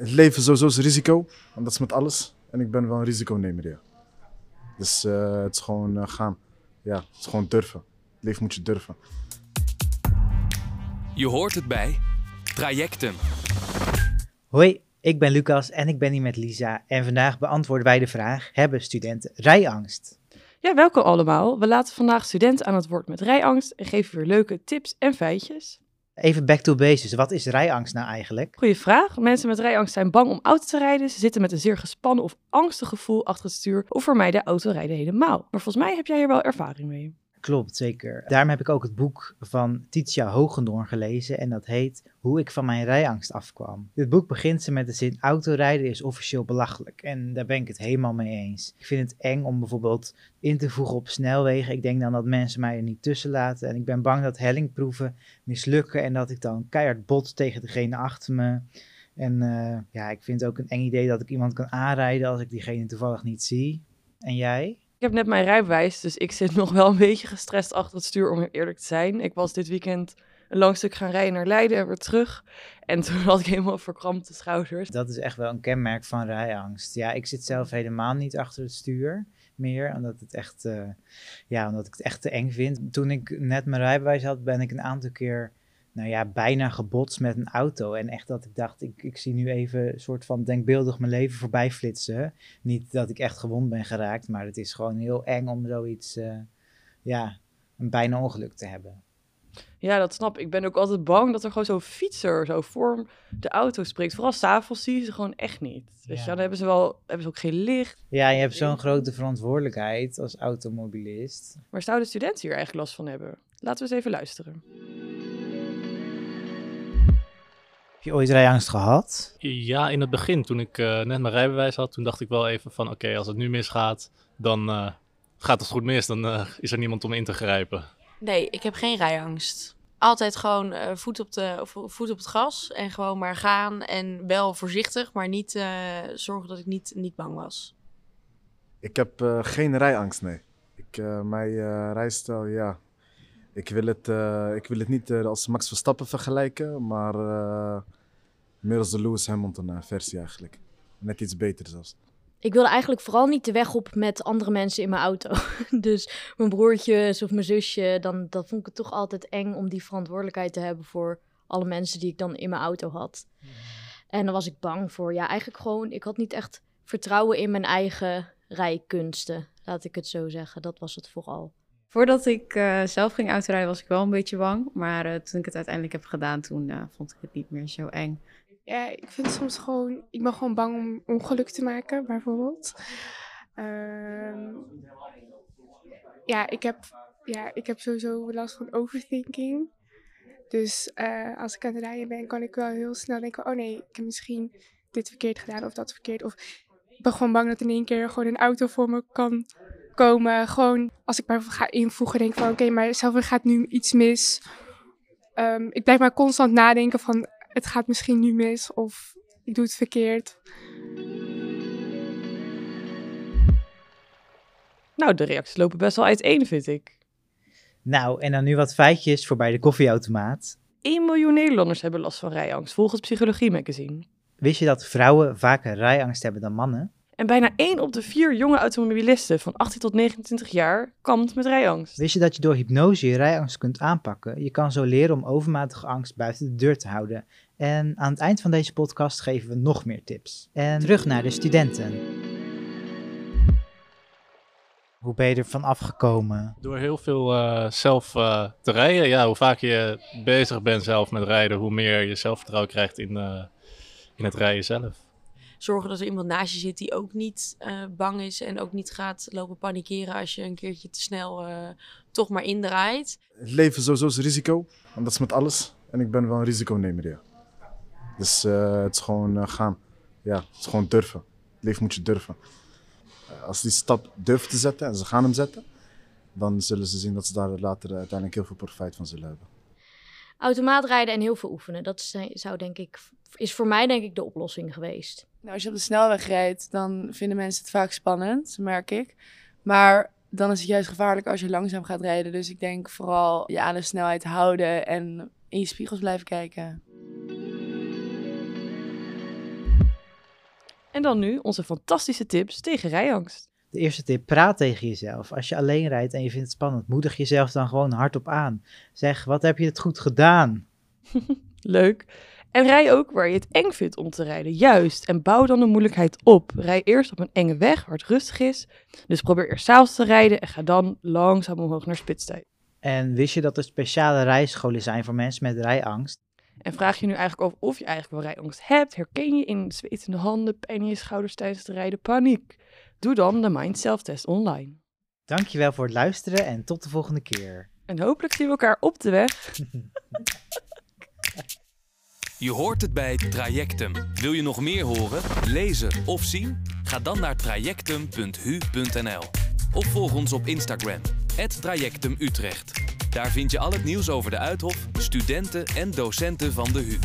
Het leven sowieso is risico. En dat is met alles. En ik ben wel een risiconemer, ja. Dus eh, het is gewoon eh, gaan. Ja, het is gewoon durven. Het leven moet je durven. Je hoort het bij Trajecten. Hoi, ik ben Lucas en ik ben hier met Lisa. En vandaag beantwoorden wij de vraag: hebben studenten rijangst? Ja, welkom allemaal. We laten vandaag studenten aan het woord met rijangst en geven weer leuke tips en feitjes. Even back to basics. Wat is rijangst nou eigenlijk? Goeie vraag. Mensen met rijangst zijn bang om auto te rijden. Ze zitten met een zeer gespannen of angstig gevoel achter het stuur of vermijden autorijden helemaal. Maar volgens mij heb jij hier wel ervaring mee. Klopt, zeker. Daarom heb ik ook het boek van Titia Hogendoorn gelezen en dat heet Hoe ik van mijn rijangst afkwam. Dit boek begint ze met de zin autorijden is officieel belachelijk en daar ben ik het helemaal mee eens. Ik vind het eng om bijvoorbeeld in te voegen op snelwegen. Ik denk dan dat mensen mij er niet tussen laten en ik ben bang dat hellingproeven mislukken en dat ik dan keihard bot tegen degene achter me. En uh, ja, ik vind het ook een eng idee dat ik iemand kan aanrijden als ik diegene toevallig niet zie. En jij? Ik heb net mijn rijbewijs, dus ik zit nog wel een beetje gestrest achter het stuur, om eerlijk te zijn. Ik was dit weekend een lang stuk gaan rijden naar Leiden en weer terug. En toen had ik helemaal verkrampte schouders. Dat is echt wel een kenmerk van rijangst. Ja, ik zit zelf helemaal niet achter het stuur meer, omdat, het echt, uh, ja, omdat ik het echt te eng vind. Toen ik net mijn rijbewijs had, ben ik een aantal keer nou ja, bijna gebotst met een auto. En echt dat ik dacht, ik, ik zie nu even een soort van denkbeeldig mijn leven voorbij flitsen. Niet dat ik echt gewond ben geraakt, maar het is gewoon heel eng om zoiets, uh, ja, een bijna ongeluk te hebben. Ja, dat snap ik. Ik ben ook altijd bang dat er gewoon zo'n fietser zo voor de auto spreekt. Vooral s'avonds zie je ze gewoon echt niet. Weet ja. dan hebben ze wel hebben ze ook geen licht. Ja, je hebt zo'n grote verantwoordelijkheid als automobilist. Maar zouden studenten hier eigenlijk last van hebben? Laten we eens even luisteren. Heb je ooit rijangst gehad? Ja, in het begin, toen ik uh, net mijn rijbewijs had, toen dacht ik wel even van oké, okay, als het nu misgaat, dan uh, gaat het goed mis. Dan uh, is er niemand om in te grijpen. Nee, ik heb geen rijangst. Altijd gewoon voet, op de, of, voet op het gas en gewoon maar gaan en wel voorzichtig, maar niet zorgen dat ik niet, niet bang was. Ik heb geen rijangst, nee. Ik, mijn rijstijl, ja, ik wil het, uh, ik wil het niet uh, als Max Verstappen vergelijken, maar uh, meer als de Lewis Hamilton versie eigenlijk. Net iets beter zelfs. Ik wilde eigenlijk vooral niet de weg op met andere mensen in mijn auto. dus mijn broertjes of mijn zusje, dan, dan vond ik het toch altijd eng om die verantwoordelijkheid te hebben voor alle mensen die ik dan in mijn auto had. En dan was ik bang voor, ja, eigenlijk gewoon, ik had niet echt vertrouwen in mijn eigen rijkunsten, laat ik het zo zeggen. Dat was het vooral. Voordat ik uh, zelf ging autorijden was ik wel een beetje bang. Maar uh, toen ik het uiteindelijk heb gedaan, toen uh, vond ik het niet meer zo eng. Ja, ik vind soms gewoon... Ik ben gewoon bang om ongeluk te maken, bijvoorbeeld. Uh, ja, ik heb, ja, ik heb sowieso last van overthinking. Dus als ik aan het rijden ben, kan ik wel heel snel denken... Oh nee, ik heb misschien dit verkeerd gedaan of dat verkeerd. Of ik ben gewoon bang dat in één keer gewoon een auto voor me kan komen. Gewoon als ik bijvoorbeeld ga invoegen, denk van oké, okay, maar zelf gaat nu iets mis. Um, ik blijf maar constant nadenken van het gaat misschien nu mis of ik doe het verkeerd. Nou, de reacties lopen best wel uiteen, vind ik. Nou, en dan nu wat feitjes voor bij de koffieautomaat. 1 miljoen Nederlanders hebben last van rijangst, volgens Psychologie Magazine. Wist je dat vrouwen vaker rijangst hebben dan mannen? En bijna 1 op de 4 jonge automobilisten van 18 tot 29 jaar kampt met rijangst. Wist je dat je door hypnose je rijangst kunt aanpakken? Je kan zo leren om overmatige angst buiten de deur te houden. En aan het eind van deze podcast geven we nog meer tips. En terug naar de studenten. Hoe ben je ervan afgekomen? Door heel veel uh, zelf uh, te rijden. Ja, hoe vaak je bezig bent zelf met rijden, hoe meer je zelfvertrouwen krijgt in, uh, in het rijden zelf zorgen dat er iemand naast je zit die ook niet uh, bang is en ook niet gaat lopen panikeren als je een keertje te snel uh, toch maar indraait. Het leven sowieso is risico, en dat is met alles. En ik ben wel een risiconemer, ja. Dus uh, het is gewoon gaan. Ja, het is gewoon durven. Het leven moet je durven. als die stap durven te zetten en ze gaan hem zetten, dan zullen ze zien dat ze daar later uiteindelijk heel veel profijt van zullen hebben. Automaatrijden en heel veel oefenen, dat zou denk ik, is voor mij denk ik de oplossing geweest. Nou, als je op de snelweg rijdt, dan vinden mensen het vaak spannend, merk ik. Maar dan is het juist gevaarlijk als je langzaam gaat rijden. Dus ik denk vooral je aan de snelheid houden en in je spiegels blijven kijken. En dan nu onze fantastische tips tegen rijangst. De eerste tip, praat tegen jezelf. Als je alleen rijdt en je vindt het spannend, moedig jezelf dan gewoon hardop aan. Zeg, wat heb je het goed gedaan? Leuk. En rij ook waar je het eng vindt om te rijden. Juist. En bouw dan de moeilijkheid op. Rij eerst op een enge weg waar het rustig is. Dus probeer eerst s'avonds te rijden en ga dan langzaam omhoog naar spitstijd. En wist je dat er speciale rijscholen zijn voor mensen met rijangst? En vraag je nu eigenlijk af of je eigenlijk wel rijangst hebt? Herken je in zwetende handen, pijn in je schouders tijdens het rijden, paniek? Doe dan de Mind Self Test online. Dankjewel voor het luisteren en tot de volgende keer. En hopelijk zien we elkaar op de weg. Je hoort het bij Trajectum. Wil je nog meer horen, lezen of zien? Ga dan naar trajectum.hu.nl of volg ons op Instagram, Trajectum Utrecht. Daar vind je al het nieuws over de Uithof, studenten en docenten van de HU.